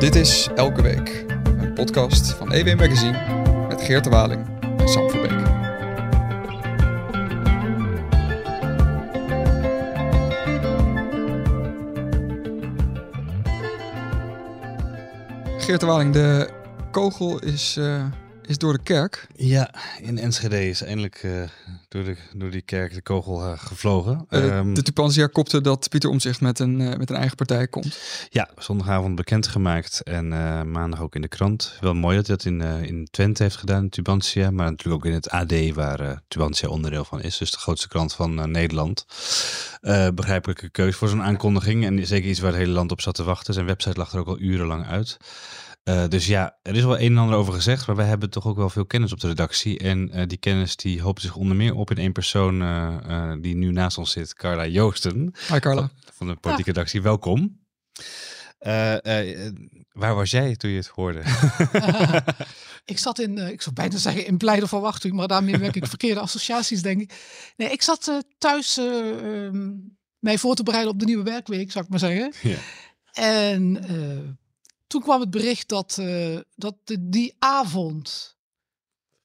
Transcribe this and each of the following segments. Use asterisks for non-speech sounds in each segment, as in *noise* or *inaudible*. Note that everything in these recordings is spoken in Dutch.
Dit is Elke Week, een podcast van EW Magazine met Geert de Waling en Sam Verbeek. Geert de Waling, de kogel is, uh, is door de kerk. Ja, in Enschede is eindelijk uh, door, de, door die kerk de kogel uh, gevlogen. Uh, um, de Tupantia kopte dat Pieter Omzicht met een, met een eigen partij komt. Ja, zondagavond bekendgemaakt en maandag ook in de krant. Wel mooi dat hij dat in, in Twente heeft gedaan, Tubantia. Maar natuurlijk ook in het AD, waar Tubantia onderdeel van is. Dus de grootste krant van Nederland. begrijpelijke keus voor zo'n aankondiging. En zeker iets waar het hele land op zat te wachten. Zijn website lag er ook al urenlang uit. Uh, dus ja, er is wel een en ander over gezegd, maar wij hebben toch ook wel veel kennis op de redactie. En uh, die kennis die hoopt zich onder meer op in één persoon uh, die nu naast ons zit, Carla Joosten. Hi Carla. Van, van de politieke redactie, welkom. waar was jij toen je het hoorde? *laughs* ik zat in, ik zou bijna zeggen in blijde verwachting, maar daarmee werk ik verkeerde associaties denk ik. Nee, ik zat thuis um, mij voor te bereiden op de nieuwe werkweek, zou ik maar zeggen. Ja. En toen kwam het bericht dat, uh, dat die avond,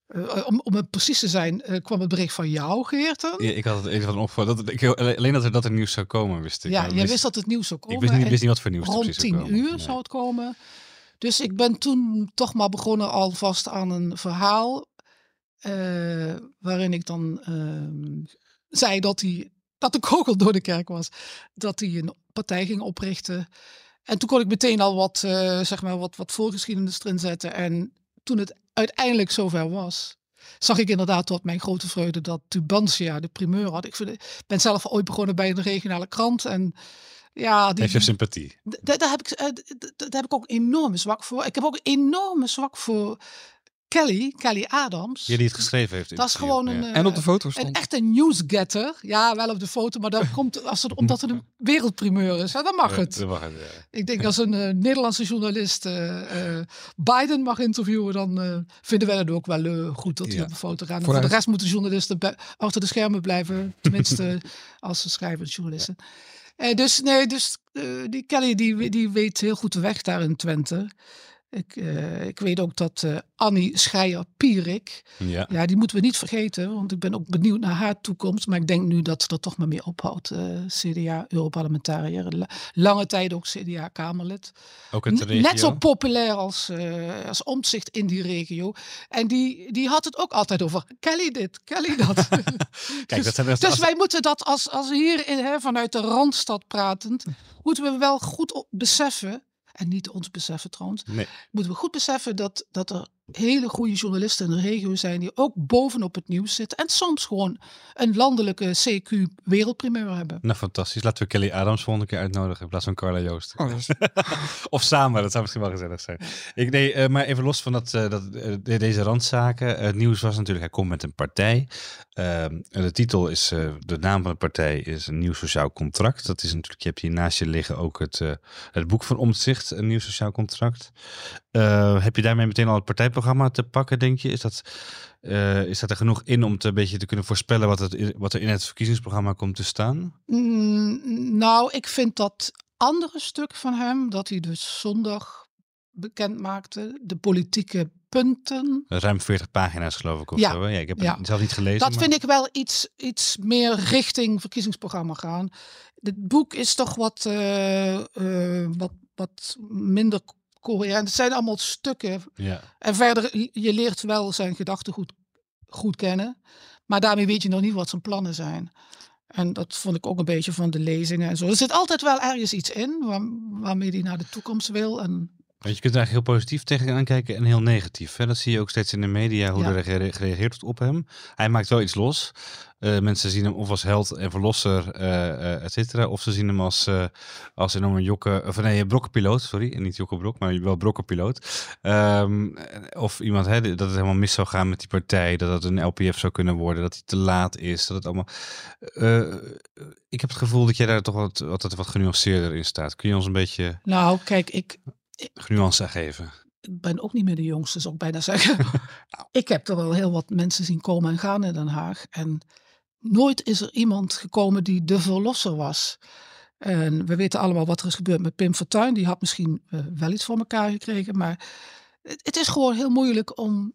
uh, om, om het precies te zijn, uh, kwam het bericht van jou, Geerten. Ja, ik had het even van opgevallen. Dat, ik, alleen dat er, dat er nieuws zou komen, wist ik. Ja, jij wist dat het nieuws zou komen. Ik wist niet, wist niet wat voor nieuws Rond tien uur nee. zou het komen. Dus ik ben toen toch maar begonnen alvast aan een verhaal. waarin ik dan ehm, zei dat, hij, dat de kogel door de kerk was. Dat hij een partij ging oprichten. En toen kon ik meteen al wat, uh, zeg maar, wat, wat voorgeschiedenis erin zetten. En toen het uiteindelijk zover was, zag ik inderdaad tot mijn grote vreugde dat Tubantia de primeur had. Ik vind, ben zelf ooit begonnen bij een regionale krant. En ja, die, Heeft je sympathie? Daar heb, ik, daar heb ik ook enorme zwak voor. Ik heb ook enorme zwak voor Kelly, Kelly Adams. Ja, die het geschreven heeft. Dat is gewoon een. Ja. en op de foto stond. Een echte newsgetter. Ja, wel op de foto, maar dat *laughs* komt als het, omdat het een wereldprimeur is. Ja, dan mag het. Ja, mag het ja. Ik denk als een uh, Nederlandse journalist uh, uh, Biden mag interviewen, dan vinden wij het ook wel goed dat hij op de foto gaat. Voor de rest moeten journalisten achter de schermen blijven. Tenminste, *laughs* als ze schrijven, journalisten. dus nee, dus die Kelly die, die weet heel goed de weg daar in Twente. Ik, uh, ik weet ook dat uh, Annie Schreier-Pierik, ja. ja, die moeten we niet vergeten, want ik ben ook benieuwd naar haar toekomst. Maar ik denk nu dat ze er toch maar mee ophoudt. Uh, CDA-Europarlementariër, lange tijd ook CDA-Kamerlid. Ook in de regio? Net zo populair als, als omzicht in die regio. En die, die had het ook altijd over Kelly dit, Kelly dat. *laughs* *laughs* Kijk, dus, dat dus wij moeten dat als, als hier in, hè, vanuit de Randstad pratend, moeten we wel goed beseffen en niet ons beseffen trouwens, nee. moeten we goed beseffen dat, dat er hele goede journalisten in de regio zijn die ook bovenop het nieuws zitten en soms gewoon een landelijke CQ wereldprimeur hebben. Nou, fantastisch. Laten we Kelly Adams volgende keer uitnodigen in plaats van Carla Joost. Oh, *laughs* of samen, dat zou misschien wel gezellig zijn. Ik, nee, uh, maar even los van dat, uh, dat, uh, deze randzaken. het nieuws was natuurlijk, hij komt met een partij. Ehm, de titel is, de naam van de partij is een nieuw sociaal contract. Dat is natuurlijk, je hebt hier naast je liggen ook het, het boek van Omtzigt, een nieuw sociaal contract. heb je daarmee meteen al het partijprogramma te pakken, denk je? Is dat, is dat er genoeg in om te, een beetje te kunnen voorspellen wat, het, wat er in het verkiezingsprogramma komt te staan? Mm, nou, ik vind dat andere stuk van hem, dat hij dus zondag bekend maakte, de politieke punten. Ruim 40 pagina's geloof ik of ja. zo. Ja, ik heb het ja. zelf niet gelezen. Dat maar... vind ik wel iets, iets meer richting verkiezingsprogramma gaan. Het boek is toch wat, uh, uh, wat, wat minder coherent. Het zijn allemaal stukken. Ja. En verder, je leert wel zijn gedachtegoed goed kennen. Maar daarmee weet je nog niet wat zijn plannen zijn. En dat vond ik ook een beetje van de lezingen en zo. Er zit altijd wel ergens iets in waar, waarmee hij naar de toekomst wil. En Want je kunt er eigenlijk heel positief tegenaan kijken en heel negatief. Hè? Dat zie je ook steeds in de media, hoe ja. er gereageerd wordt op hem. Hij maakt wel iets los. Uh, mensen zien hem of als held en verlosser, uh, uh, et cetera. Of ze zien hem als, als enorme jokke, of nee, brokkenpiloot, sorry. Niet jokkenbrok, maar wel brokkenpiloot. Um, of iemand, hè, dat het helemaal mis zou gaan met die partij. Dat het een LPF zou kunnen worden. Dat hij te laat is. Dat het allemaal... ik heb het gevoel dat jij daar toch wat, wat, wat genuanceerder in staat. Kun je ons een beetje... Nou, kijk, ik... Nuance geven ik ben ook niet meer de jongste, zou ik bijna zeggen. *laughs* nou. Ik heb er wel heel wat mensen zien komen en gaan in Den Haag. En nooit is er iemand gekomen die de verlosser was. En we weten allemaal wat er is gebeurd met Pim Fortuyn. Die had misschien wel iets voor elkaar gekregen. Maar het is gewoon heel moeilijk om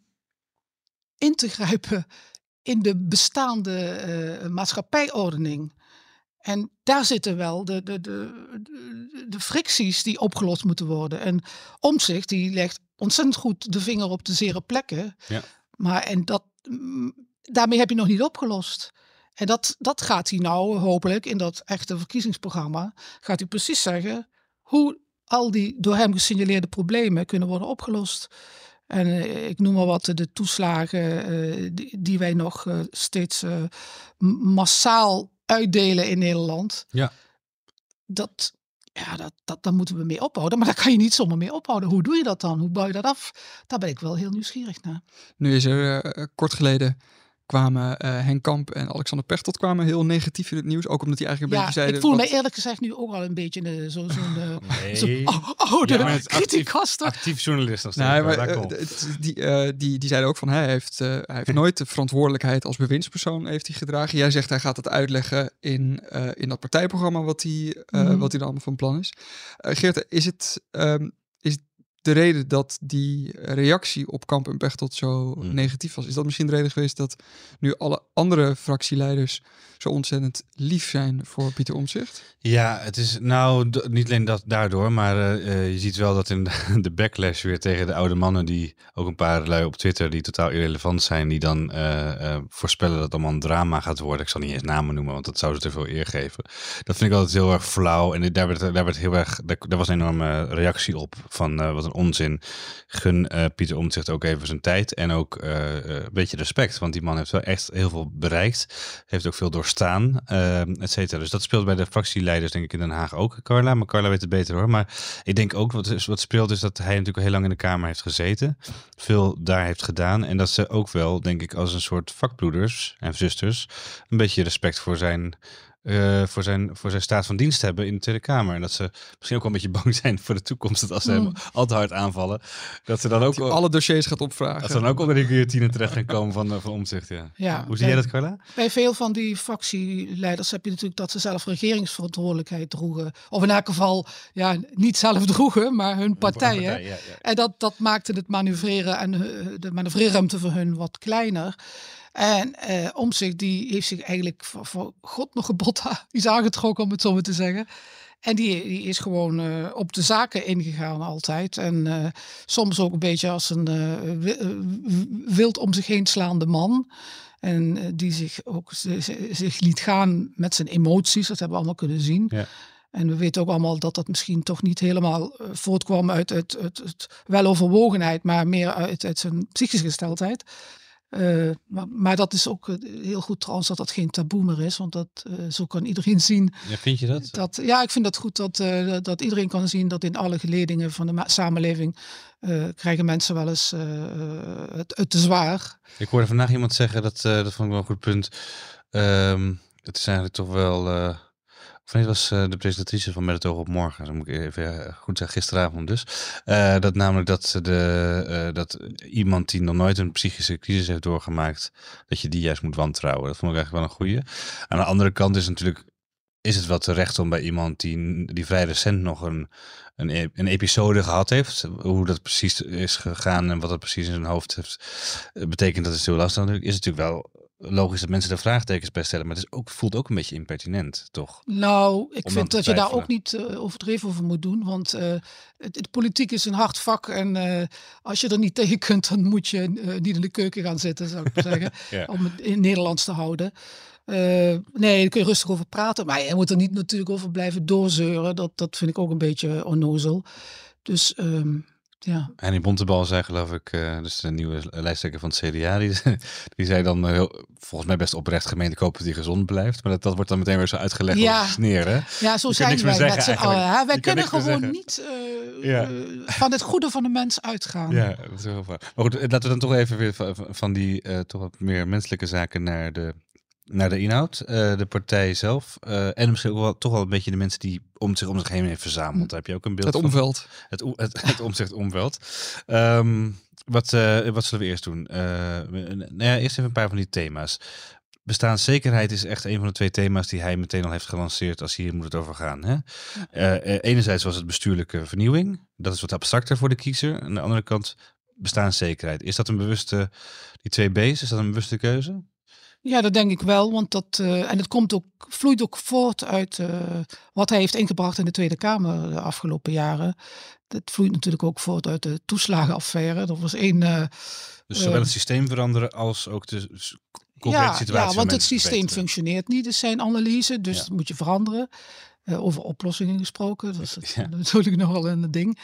in te grijpen in de bestaande maatschappijordening. En daar zitten wel de, de, de, de, fricties die opgelost moeten worden. En Omzicht die legt ontzettend goed de vinger op de zere plekken. Ja. Maar en dat, mm, daarmee heb je nog niet opgelost. En dat, dat gaat hij nou hopelijk in dat echte verkiezingsprogramma. Gaat hij precies zeggen hoe al die door hem gesignaleerde problemen kunnen worden opgelost. En eh, ik noem maar wat, de toeslagen uh, die, die, wij nog uh, steeds massaal uitdelen in Nederland. Ja. Dat, ja, dat, dat, dan moeten we mee ophouden. Maar daar kan je niet zomaar mee ophouden. Hoe doe je dat dan? Hoe bouw je dat af? Daar ben ik wel heel nieuwsgierig naar. Nu is er uh, kort geleden kwamen uh, Henk Kamp en Alexander Pechtold kwamen heel negatief in het nieuws. Ook omdat hij eigenlijk een ja, beetje zeiden... ik voel me eerlijk gezegd nu ook al een beetje uh, zo'n zo nee. zo oude ja, actief, actief journalist. Als nee, maar, uh, die, die, die zeiden ook van hij heeft, hij heeft nooit de verantwoordelijkheid als bewindspersoon heeft hij gedragen. Jij zegt hij gaat het uitleggen in, in dat partijprogramma wat hij, mm -hmm. wat hij dan allemaal van plan is. Geert, is het... Um, is de reden dat die reactie op Kamp en Pechtold zo mm. negatief was? Is dat misschien de reden geweest dat nu alle andere fractieleiders zo ontzettend lief zijn voor Pieter Omtzigt? Ja, het is nou niet alleen dat daardoor, maar uh, je ziet wel dat in *laughs* de backlash weer tegen de oude mannen, die ook een paar lui op Twitter die totaal irrelevant zijn, die dan uh, uh, voorspellen dat het allemaal een drama gaat worden. Ik zal niet eens namen noemen, want dat zou ze te veel eer geven. Dat vind ik altijd heel erg flauw en daar werd, daar werd heel erg, daar, daar was een enorme reactie op van wat een onzin. Gun Pieter Omtzigt ook even zijn tijd en ook een beetje respect, want die man heeft wel echt heel veel bereikt, heeft ook veel doorstaan, et cetera. Dus dat speelt bij de fractie leiders denk ik in Den Haag ook, Carla. Maar Carla weet het beter hoor. Maar ik denk ook wat, wat speelt is dat hij natuurlijk heel lang in de Kamer heeft gezeten. Veel daar heeft gedaan. En dat ze ook wel, denk ik, als een soort vakbroeders en zusters... een beetje respect voor zijn uh, voor, zijn, voor zijn staat van dienst hebben in de Tweede Kamer. En dat ze misschien ook wel een beetje *laughs* bang zijn voor de toekomst. Dat als ze hem mm. al te hard aanvallen, dat ze dan ook... alle dossiers gaat opvragen. Dat ze dan ook onder de guillotine terecht gaan komen van, uh, van omzicht. Ja. ja. Hoe zie jij dat, Carla? Bij veel van die fractieleiders heb je natuurlijk dat ze zelf regeringsverantwoordelijkheid droegen. Of in elk geval, ja, niet zelf droegen, maar hun partijen. Partij, ja, en dat, dat maakte het manoeuvreren en uh, de manoeuvreerruimte voor hun wat kleiner. En uh, om zich, die heeft zich eigenlijk voor, voor God nog gebod *laughs* is aangetrokken, om het zo maar te zeggen. En die, die is gewoon uh, op de zaken ingegaan altijd. En uh, soms ook een beetje als een wild om zich heen slaande man. En die zich ook zich liet gaan met zijn emoties. Dat hebben we allemaal kunnen zien. Ja. En we weten ook allemaal dat dat misschien toch niet helemaal voortkwam uit, uit weloverwogenheid, maar meer uit, uit zijn psychische gesteldheid. Uh, maar, maar, dat is ook eh, heel goed trouwens dat dat geen taboe meer is, want dat, uh, zo kan iedereen *laughs* zien. Ja, vind je dat? dat ja, ik vind dat goed dat, uh, dat iedereen kan zien dat in alle geledingen van de samenleving krijgen mensen wel eens het, het te zwaar. Ik hoorde vandaag iemand zeggen, dat, dat vond ik wel een goed punt. Um, het is eigenlijk toch wel Van was uh, de presentatrice van Met het oog op morgen. Dat moet ik even goed zeggen, gisteravond dus. Uh, dat namelijk dat, de, dat iemand die nog nooit een psychische crisis heeft doorgemaakt, dat je die juist moet wantrouwen. Dat vond ik eigenlijk wel een goede. Aan de andere kant is natuurlijk, is het wel terecht om bij iemand die, die vrij recent nog een, een, e-, een episode gehad heeft, hoe dat precies is gegaan en wat dat precies in zijn hoofd heeft betekent, dat is heel lastig natuurlijk, is het natuurlijk wel logisch dat mensen er vraagtekens bij stellen, maar het is ook, voelt ook een beetje impertinent, toch? Nou, ik vind dat je daar ook niet uh, overdreven over moet doen, want uh, het, politiek is een hard vak en uh, als je er niet *laughs* tegen kunt, dan moet je niet in de keuken gaan zitten, zou ik zeggen, *laughs* ja. om het in Nederlands te houden. nee, daar kun je rustig over praten, maar je moet er niet natuurlijk over blijven doorzeuren. Dat, dat vind ik ook een beetje onnozel. Dus um, ja. En in Bontebal zei geloof ik, uh, dus de nieuwe lijsttrekker van het CDA, die, *laughs* die zei dan uh, heel, volgens mij best oprecht gemeente kopen die gezond blijft. Maar dat, dat wordt dan meteen weer zo uitgelegd ja. als sneer, hè? Ja, zo zijn wij met z'n allen. Wij kunnen gewoon niet uh, ja. van het goede van de mens uitgaan. Ja, dat is heel waar. Maar goed, laten we dan toch even weer van, van die toch wat meer menselijke zaken naar de naar de inhoud, uh, de partij zelf uh, en misschien ook wel toch wel een beetje de mensen die om zich om zich heen heeft verzameld. Daar heb je ook een beeld het omveld. Het, het, het omzicht omveld. Um, wat, uh, wat zullen we eerst doen? nou ja, eerst even een paar van die thema's. bestaanszekerheid is echt een van de twee thema's die hij meteen al heeft gelanceerd als hier moet het over gaan. Hè? Enerzijds was het bestuurlijke vernieuwing. Dat is wat abstracter voor de kiezer. Aan de andere kant bestaanszekerheid. Is dat een bewuste, die twee B's, is dat een bewuste keuze? Ja, dat denk ik wel. Want dat, uh, en het komt ook, vloeit ook voort uit uh, wat hij heeft ingebracht in de Tweede Kamer de afgelopen jaren. Dat vloeit natuurlijk ook voort uit de toeslagenaffaire. Dat was één. Uh, dus zowel het systeem veranderen als ook de concrete ja, situatie. Ja, want het systeem functioneert niet, is zijn analyse. Dus dat moet je veranderen. over oplossingen gesproken. Dat is *laughs* ja. *laughs* natuurlijk nogal een ding.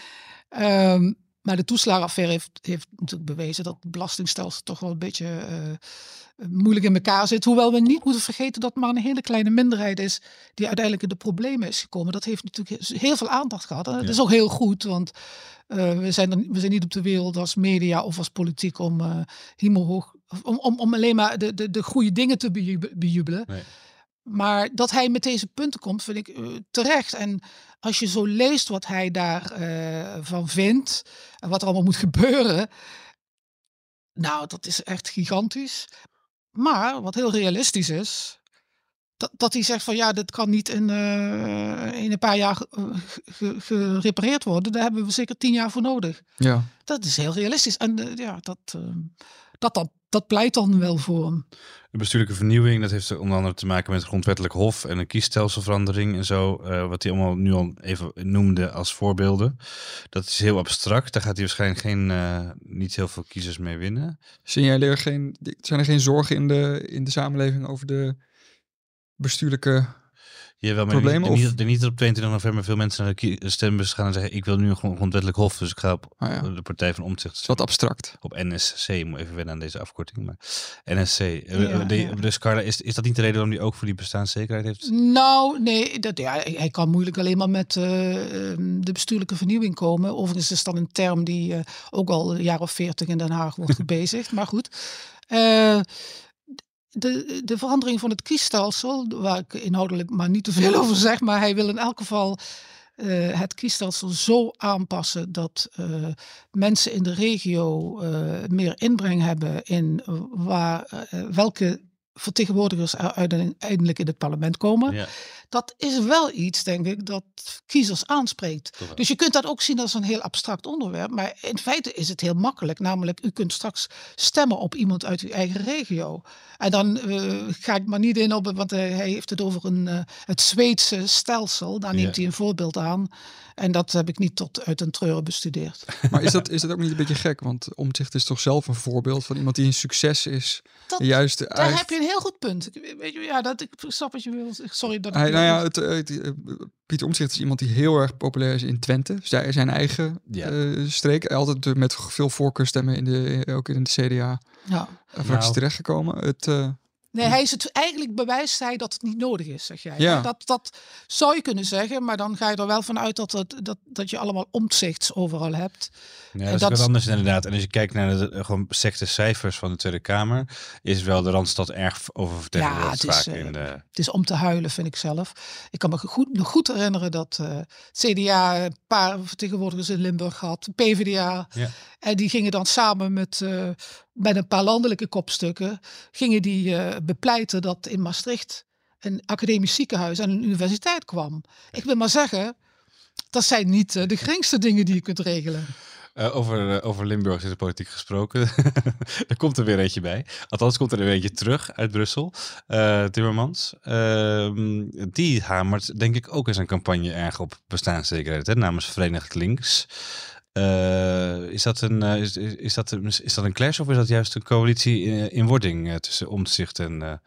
Um, maar de toeslagenaffaire heeft, heeft natuurlijk bewezen dat het belastingstelsel toch wel een beetje uh, moeilijk in elkaar zit. Hoewel we niet moeten vergeten dat maar een hele kleine minderheid is die uiteindelijk in de problemen is gekomen. Dat heeft natuurlijk heel veel aandacht gehad. En dat is ook heel goed, want uh, we, zijn er, we zijn niet op de wereld als media of als politiek om uh, hemelhoog, om, om, om alleen maar de, de, de goede dingen te bejubelen. Nee. Maar dat hij met deze punten komt, vind ik uh, terecht. En als je zo leest wat hij daarvan uh, van vindt en wat er allemaal moet gebeuren, nou, dat is echt gigantisch. Maar wat heel realistisch is, dat, dat hij zegt van ja, dit kan niet in, uh, in een paar jaar gerepareerd worden. Daar hebben we zeker tien jaar voor nodig. Ja. Dat is heel realistisch. En ja, dat, dat, dat, dat pleit dan wel voor hem. De bestuurlijke vernieuwing, dat heeft onder andere te maken met het grondwettelijk hof en een kiesstelselverandering en zo. Uh, wat hij allemaal nu al even noemde als voorbeelden. Dat is heel abstract. Daar gaat hij waarschijnlijk geen, uh, niet heel veel kiezers mee winnen. Signaleer geen, zijn er geen zorgen in de, in de samenleving over de bestuurlijke Jawel, maar probleem? Niet, niet, niet op 22 november veel mensen naar de stembus gaan en zeggen: Ik wil nu een grondwettelijk hof, dus ik ga op ah, ja. de Partij van Omtzigt. Wat abstract. Op NSC, moet even wennen aan deze afkorting. Maar NSC. Ja, de, ja. Dus Carla, is, is dat niet de reden waarom hij ook voor die bestaanszekerheid heeft? Nou, nee, dat, ja, hij kan moeilijk alleen maar met uh, de bestuurlijke vernieuwing komen. Overigens is dat een term die uh, ook al een jaar of veertig in Den Haag wordt *laughs* gebezigd. maar goed. Uh, de, de verandering van het kiesstelsel, waar ik inhoudelijk maar niet te veel *laughs* over zeg, maar hij wil in elk geval uh, het kiesstelsel zo aanpassen dat uh, mensen in de regio uh, meer inbreng hebben in waar, welke vertegenwoordigers er uiteindelijk in het parlement komen. Ja. Dat is wel iets, denk ik, dat kiezers aanspreekt. Dus je kunt dat ook zien als een heel abstract onderwerp. Maar in feite is het heel makkelijk. Namelijk, u kunt straks stemmen op iemand uit uw eigen regio. En dan uh, ga ik maar niet in op, want hij heeft het over een, uh, het Zweedse stelsel. Daar neemt ja. hij een voorbeeld aan. En dat heb ik niet tot uit een treuren bestudeerd. *laughs* Maar is dat, is dat ook niet een beetje gek? Want Omtzigt is toch zelf een voorbeeld van iemand die een succes is. Dat, juist, daar heb je een heel goed punt. Weet je, ja, dat, ik snap wat je wil. Sorry dat hij, nou ja, het, het, het, Pieter Omtzigt is iemand die heel erg populair is in Twente. Zij, zijn eigen ja. uh, streek. Altijd met veel voorkeurstemmen in de, ook in de CDA. Ja. Fractie nou. terechtgekomen. Het, uh, Nee, hij is het eigenlijk bewijst hij dat het niet nodig is, zeg jij. Ja. Dat, dat zou je kunnen zeggen, maar dan ga je er wel vanuit dat, het, dat, dat je allemaal omzichts overal hebt. Ja, dat, dat is wat anders inderdaad. En als je kijkt naar de, gewoon secte cijfers van de Tweede Kamer, is wel de Randstad erg oververtegenwoordigd ja, het is, in de... Het is om te huilen, vind ik zelf. Ik kan me goed, nog goed herinneren dat uh, CDA een paar vertegenwoordigers in Limburg had, PvdA. Ja. En die gingen dan samen met, uh, met een paar landelijke kopstukken, gingen die uh, bepleiten dat in Maastricht een academisch ziekenhuis en een universiteit kwam. Ik wil maar zeggen, dat zijn niet uh, de geringste dingen die je kunt regelen. Uh, over, over Limburg is de politiek gesproken. *laughs* er komt er weer eentje bij. Althans, komt er een eentje terug uit Brussel. Timmermans. Ehm, die hamert denk ik ook in zijn campagne erg op bestaanszekerheid. Namens Verenigd Links. Is, dat een, is, is, dat, is dat een clash of is dat juist een coalitie in, in wording tussen Omtzigt en,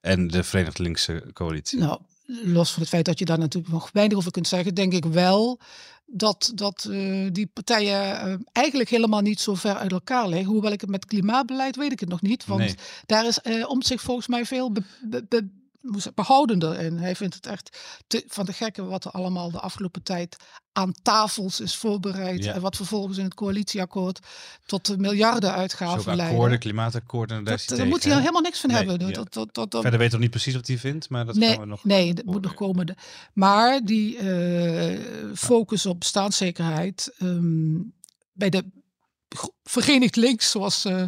en de Verenigd Linkse coalitie? Nou, los van het feit dat je daar natuurlijk nog weinig over kunt zeggen, denk ik wel dat, dat die partijen eigenlijk helemaal niet zo ver uit elkaar liggen. Hoewel ik het met klimaatbeleid weet ik het nog niet. Want nee. daar is om zich volgens mij veel be, be, be, behoudender en Hij vindt het echt te, van de gekke wat er allemaal de afgelopen tijd aan tafels is voorbereid. Ja. En wat vervolgens in het coalitieakkoord tot de miljarden uitgaven leiden. akkoorden, klimaatakkoorden, daar, dat, daar moet hij helemaal niks van nee, hebben. Ja. Dat, dat, dat, dat, Verder weet nog niet precies wat hij vindt, maar dat nee, gaan we nog... Nee, dat moet nog komen. Maar die uh, focus op bestaanszekerheid um, bij de Verenigd Links, zoals uh,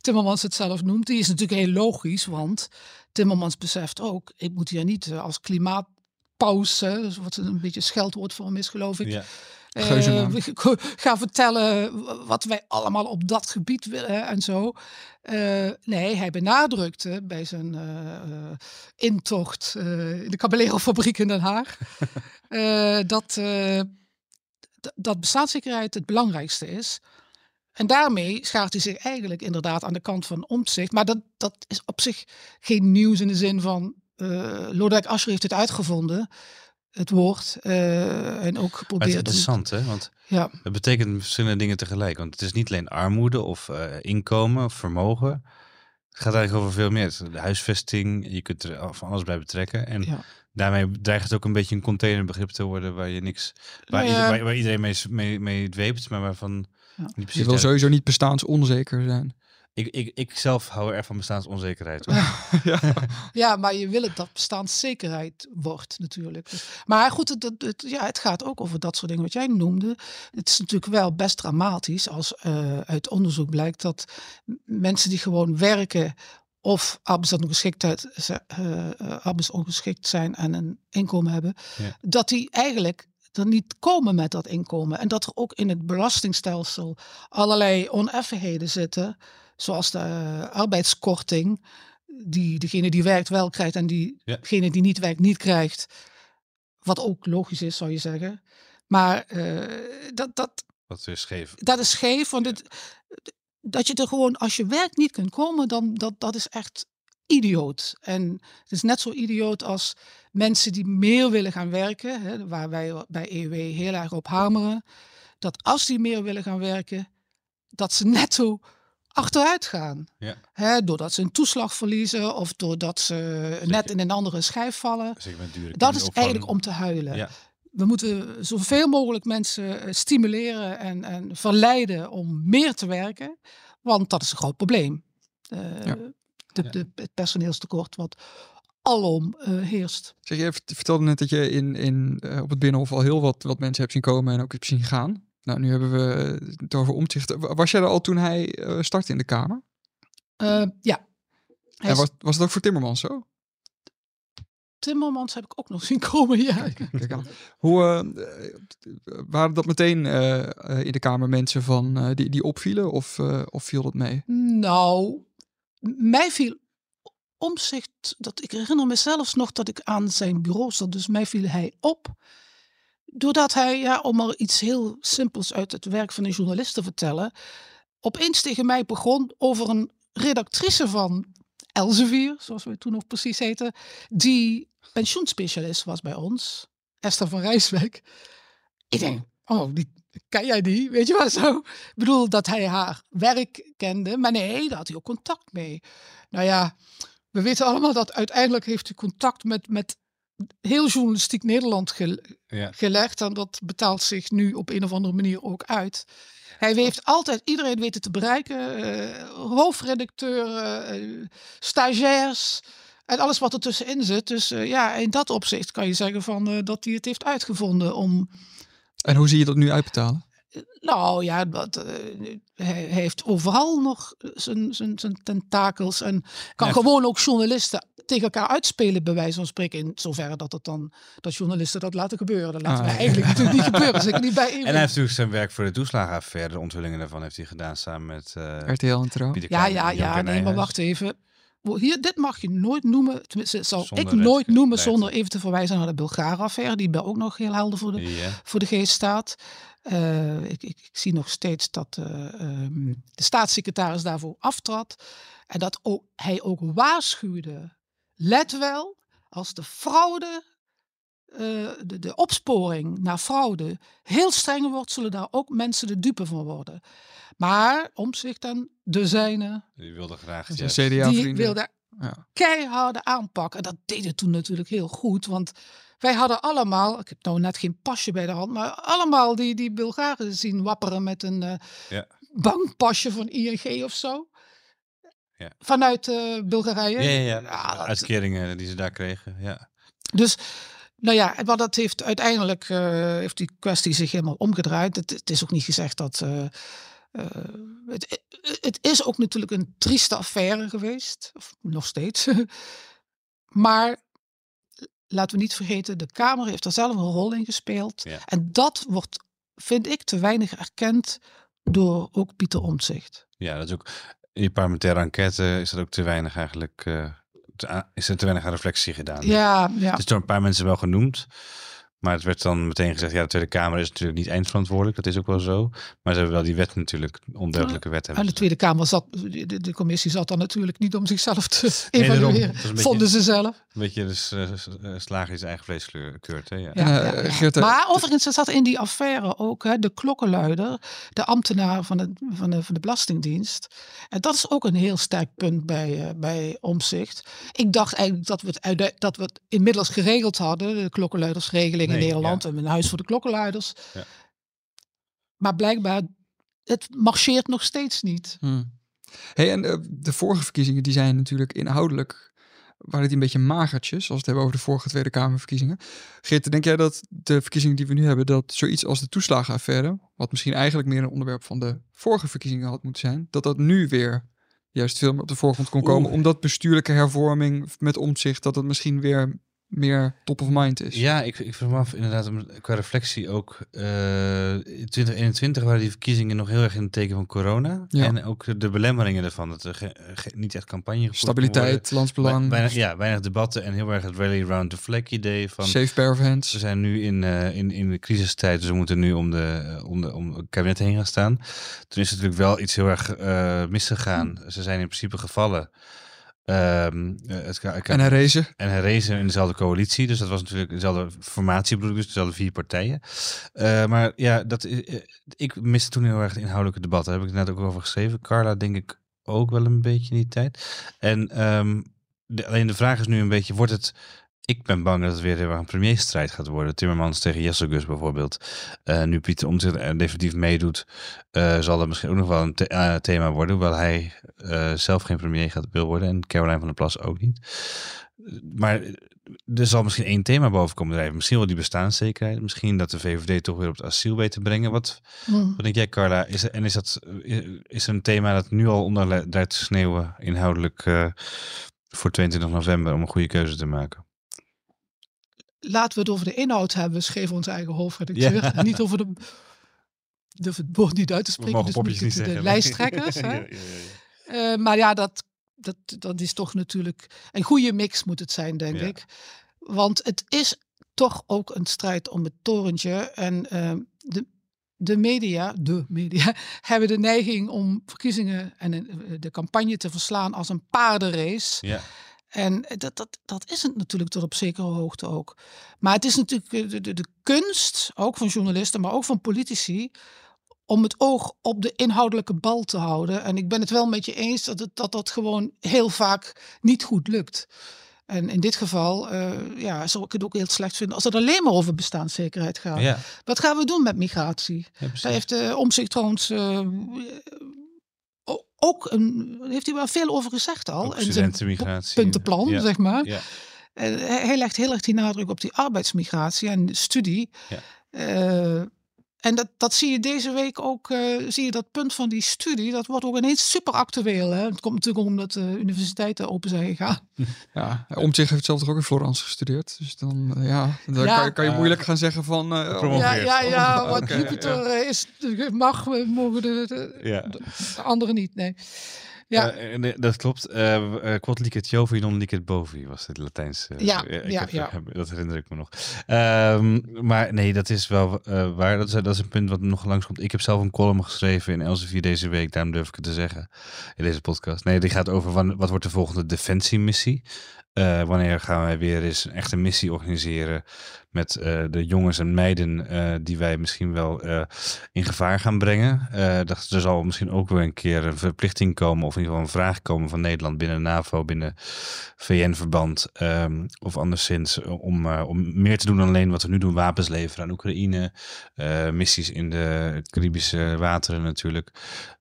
Timmermans het zelf noemt, die is natuurlijk heel logisch, want Timmermans beseft ook, ik moet hier niet als klimaatpauze, wat een beetje scheldwoord voor hem is, geloof ik. Ja. Uh, ga vertellen wat wij allemaal op dat gebied willen en zo. Uh, nee, hij benadrukte bij zijn uh, intocht in de Caballero-fabriek in Den Haag *laughs* dat, dat bestaanszekerheid het belangrijkste is. En daarmee schaart hij zich eigenlijk inderdaad aan de kant van omzicht. Maar dat, dat is op zich geen nieuws in de zin van uh, Lodewijk Asscher heeft het uitgevonden het woord. Uh, en ook geprobeerd. het is interessant, hè? Want ja. het betekent verschillende dingen tegelijk. Want het is niet alleen armoede of uh, inkomen of vermogen. Het gaat eigenlijk over veel meer. De huisvesting, je kunt er van alles bij betrekken. En ja. daarmee dreigt het ook een beetje een containerbegrip te worden waar je niks, waar, nou ja. waar, iedereen mee, mee, mee dweept, maar waarvan. Ja. Je wil sowieso niet bestaansonzeker zijn. Ik, ik, ik zelf hou er van bestaansonzekerheid. *laughs* ja. *laughs* ja, maar je wil het dat bestaanszekerheid wordt natuurlijk. Maar goed, het, het, ja, het gaat ook over dat soort dingen wat jij noemde. Het is natuurlijk wel best dramatisch als uh, uit onderzoek blijkt dat mensen die gewoon werken of arbeidsongeschiktheid, uh, arbeidsongeschikt zijn en een inkomen hebben, dat die eigenlijk er niet komen met dat inkomen. En dat er ook in het belastingstelsel allerlei oneffenheden zitten zoals de uh, arbeidskorting, die degene die werkt wel krijgt en die, degene die niet werkt niet krijgt. Wat ook logisch is, zou je zeggen. Maar uh, dat, dat, dat is scheef. Dat is scheef, want het, dat je er gewoon, als je werk niet kunt komen, dan dat, dat is echt idioot. En het is net zo idioot als mensen die meer willen gaan werken, hè, waar wij bij EW heel erg op hameren. Dat als die meer willen gaan werken, dat ze netto achteruit gaan. Ja. Hè, doordat ze een toeslag verliezen of doordat ze net in een andere schijf vallen. Dat is eigenlijk om te huilen. Ja. We moeten zoveel mogelijk mensen eh, stimuleren en, en verleiden om meer te werken, want dat is een groot probleem. Uh, ja. De, de, het personeelstekort wat alom uh, heerst. Zeg, je vertelde net dat je in, in, op het Binnenhof al heel wat, wat mensen hebt zien komen en ook hebt zien gaan. Nou, nu hebben we het over omzicht. Was jij er al toen hij uh, startte in de Kamer? Ja. En was, was het ook voor Timmermans zo? Timmermans heb ik ook nog zien komen, ja. Hoe uh, waren dat meteen in de Kamer mensen van, die, die opvielen of, of viel dat mee? Nou, mij viel omzicht, dat ik herinner me zelfs nog dat ik aan zijn bureau zat, dus mij viel hij op doordat hij, ja, om er iets heel simpels uit het werk van een journalist te vertellen, opeens tegen mij begon over een redactrice van Elsevier, zoals we toen nog precies heten, die pensioenspecialist was bij ons, Esther van Rijswijk. Ik denk, oh, die, ken jij die? Weet je wat zo? Ik bedoel dat hij haar werk kende, maar nee, daar had hij ook contact mee. Nou ja, we weten allemaal dat uiteindelijk heeft hij contact met, met heel journalistiek Nederland gelegd. En dat betaalt zich nu op een of andere manier ook uit. Hij heeft altijd iedereen weten te bereiken. Uh, hoofdredacteur, uh, stagiairs en alles wat er tussenin zit. Dus uh, ja, in dat opzicht kan je zeggen van, dat hij het heeft uitgevonden om... En hoe zie je dat nu uitbetalen? Nou ja, dat, hij heeft overal nog zijn, zijn, zijn tentakels en kan gewoon ook journalisten tegen elkaar uitspelen, bij wijze van spreken. In zoverre dat het dan dat journalisten dat laten gebeuren. Dat laten ah, wij eigenlijk natuurlijk niet gebeuren. Zeker niet bij *laughs* En hij heeft natuurlijk zijn werk voor de toeslagenaffaire, de onthullingen daarvan heeft hij gedaan samen met uh, RTL en Trouw. Ja, ja, ja. Nee, maar wacht even. Hier, dit mag je nooit noemen, tenminste zal ik nooit noemen zonder even te verwijzen naar de Bulgare-affaire, die bij ook nog heel helder voor de, voor de geest staat. Uh, ik, ik, ik, zie nog steeds dat uh, um, de staatssecretaris daarvoor aftrad. En dat ook, hij ook waarschuwde Let wel, als de fraude, uh, de, de opsporing naar fraude heel streng wordt, zullen daar ook mensen de dupe van worden. Maar omzicht dan de zijne. Die wilde graag. De CDA die wilde ja. keiharde aanpakken. En dat deden toen natuurlijk heel goed. Want wij hadden allemaal, ik heb nou net geen pasje bij de hand, maar allemaal die, die Bulgaren zien wapperen met een uh, ja. bankpasje van ING of zo. Ja. Vanuit uh, Bulgarije. Ja, ja, ja. uitkeringen die ze daar kregen. Ja. Dus, nou ja, wat dat heeft uiteindelijk uh, heeft die kwestie zich helemaal omgedraaid. Het, het is ook niet gezegd dat. Uh, het, het is ook natuurlijk een trieste affaire geweest, of nog steeds. *laughs* Maar laten we niet vergeten, de Kamer heeft daar zelf een rol in gespeeld. En dat wordt, vind ik, te weinig erkend door ook Pieter Omtzigt. Ja, dat is ook in die parlementaire enquête is dat ook te weinig eigenlijk. Uh, is er te weinig aan reflectie gedaan. Ja, ja. Het is door een paar mensen wel genoemd. Maar het werd dan meteen gezegd, ja, de Tweede Kamer is natuurlijk niet eindverantwoordelijk. Dat is ook wel zo. Maar ze hebben wel die wet natuurlijk, onduidelijke wet hebben. En de Tweede Kamer zat, de, de, commissie zat dan natuurlijk niet om zichzelf te *laughs* evalueren. Vonden ze zelf. Een beetje dus, uh, slagen in zijn eigen vlees keurt. Hè? Ja. Ja, ja, maar overigens zat in die affaire ook hè, de klokkenluider, de ambtenaar van de, van, de, van de Belastingdienst. En dat is ook een heel sterk punt bij, uh, bij omzicht. Ik dacht eigenlijk dat we, het, dat we het inmiddels geregeld hadden, de klokkenluidersregeling in Nederland en een huis voor de klokkenluiders. Ja. Maar blijkbaar, het marcheert nog steeds niet. Hmm. Hey, en uh, de vorige verkiezingen die zijn natuurlijk inhoudelijk waren het een beetje magertjes, als we het hebben over de vorige Tweede Kamerverkiezingen. Geert, denk jij dat de verkiezingen die we nu hebben, dat zoiets als de toeslagenaffaire, wat misschien eigenlijk meer een onderwerp van de vorige verkiezingen had moeten zijn, dat dat nu weer juist veel meer op de voorgrond kon komen, omdat bestuurlijke hervorming met omzicht, dat het misschien weer meer top of mind is. Ja, ik, ik me af inderdaad qua reflectie ook. Uh, in 2021 waren die verkiezingen nog heel erg in het teken van corona. Ja. En ook de belemmeringen ervan. Dat er niet echt campagne Stabiliteit, landsbelang. Weinig, ja, weinig debatten en heel erg het rally around the flag idee van... Safe pair of hands. We zijn nu in, uh, in, in de crisistijd, dus we moeten nu om, de, om, de, om het kabinet heen gaan staan. Toen is natuurlijk wel iets heel erg uh, misgegaan. Ze zijn in principe gevallen. Um, het, en herrezen. En herrezen in dezelfde coalitie. Dus dat was natuurlijk dezelfde formatie, bedoel ik, dus dezelfde vier partijen. Uh, maar ja, dat, uh, ik miste toen heel erg het inhoudelijke debat. Daar heb ik net ook over geschreven. Carla denk ik ook wel een beetje in die tijd. En um, de, alleen de vraag is nu een beetje, wordt het ik ben bang dat het weer een premierstrijd gaat worden. Timmermans tegen Jesselgus bijvoorbeeld. Uh, nu Pieter Omtzigt er definitief meedoet, uh, zal dat misschien ook nog wel een uh, thema worden. Hoewel hij zelf geen premier gaat wil worden en Caroline van der Plas ook niet. Maar er zal misschien één thema boven komen drijven. Misschien wel die bestaanszekerheid. Misschien dat de VVD toch weer op het asiel weet te brengen. Wat, hmm. wat denk jij, Carla? Is er, en is dat is er een thema dat nu al onder te sneeuwen inhoudelijk voor 22 november om een goede keuze te maken? Laten we het over de inhoud hebben, schreef onze eigen hoofdredacteur. Ja. Niet over de, de, het woord niet uit te spreken, dus niet de, de lijsttrekkers. *laughs* ja, uh, maar ja, dat, dat, dat is toch natuurlijk een goede mix moet het zijn, denk ik. Want het is toch ook een strijd om het torentje. En uh, de, de media, de media, *laughs* hebben de neiging om verkiezingen en de campagne te verslaan als een paardenrace. Ja. En dat, dat, dat is het natuurlijk tot op zekere hoogte ook. Maar het is natuurlijk de, de, de kunst, ook van journalisten, maar ook van politici, om het oog op de inhoudelijke bal te houden. En ik ben het wel met je eens dat het, dat, dat gewoon heel vaak niet goed lukt. En in dit geval uh, ja, zou ik het ook heel slecht vinden als het alleen maar over bestaanszekerheid gaat. Ja. Wat gaan we doen met migratie? Ja, Daar heeft de uh, omzicht trouwens uh, ook een, heeft hij wel veel over gezegd al. in zijn puntenplan, zeg maar. Ja. hij legt heel erg die nadruk op die arbeidsmigratie en studie. Ja. Uh, en dat, dat zie je deze week ook, uh, zie je dat punt van die studie, dat wordt ook ineens super actueel. Hè? Het komt natuurlijk omdat de universiteiten open zijn gegaan. *laughs* Ja, Omtzigt heeft zelf toch ook in Florence gestudeerd. Dus dan, uh, ja, dan ja. Kan, kan, je moeilijk gaan zeggen van... Uh, ja, ja, ja, *laughs* wat Jupiter ja. is, mag, we mogen de, de, ja. de, de anderen niet, nee. Ja, uh, dat klopt. Uh, quod licet Jovi, non licet bovi was het Latijns. Uh, ja, ja, ja. *laughs* Dat herinner ik me nog. Um, maar nee, dat is wel waar. Dat is, dat is een punt wat nog langs komt. Ik heb zelf een column geschreven in Elsevier deze week. Daarom durf ik het te zeggen in deze podcast. Nee, die gaat over wat wordt de volgende defensiemissie. Uh, wanneer gaan wij weer eens een echte missie organiseren met uh, de jongens en meiden uh, die wij misschien wel in gevaar gaan brengen? dat er zal misschien ook weer een keer een verplichting komen, of in ieder geval een vraag komen van Nederland binnen NAVO, binnen VN-verband, um, of anderszins, om, om meer te doen dan alleen wat we nu doen: wapens leveren aan Oekraïne, missies in de Caribische wateren natuurlijk.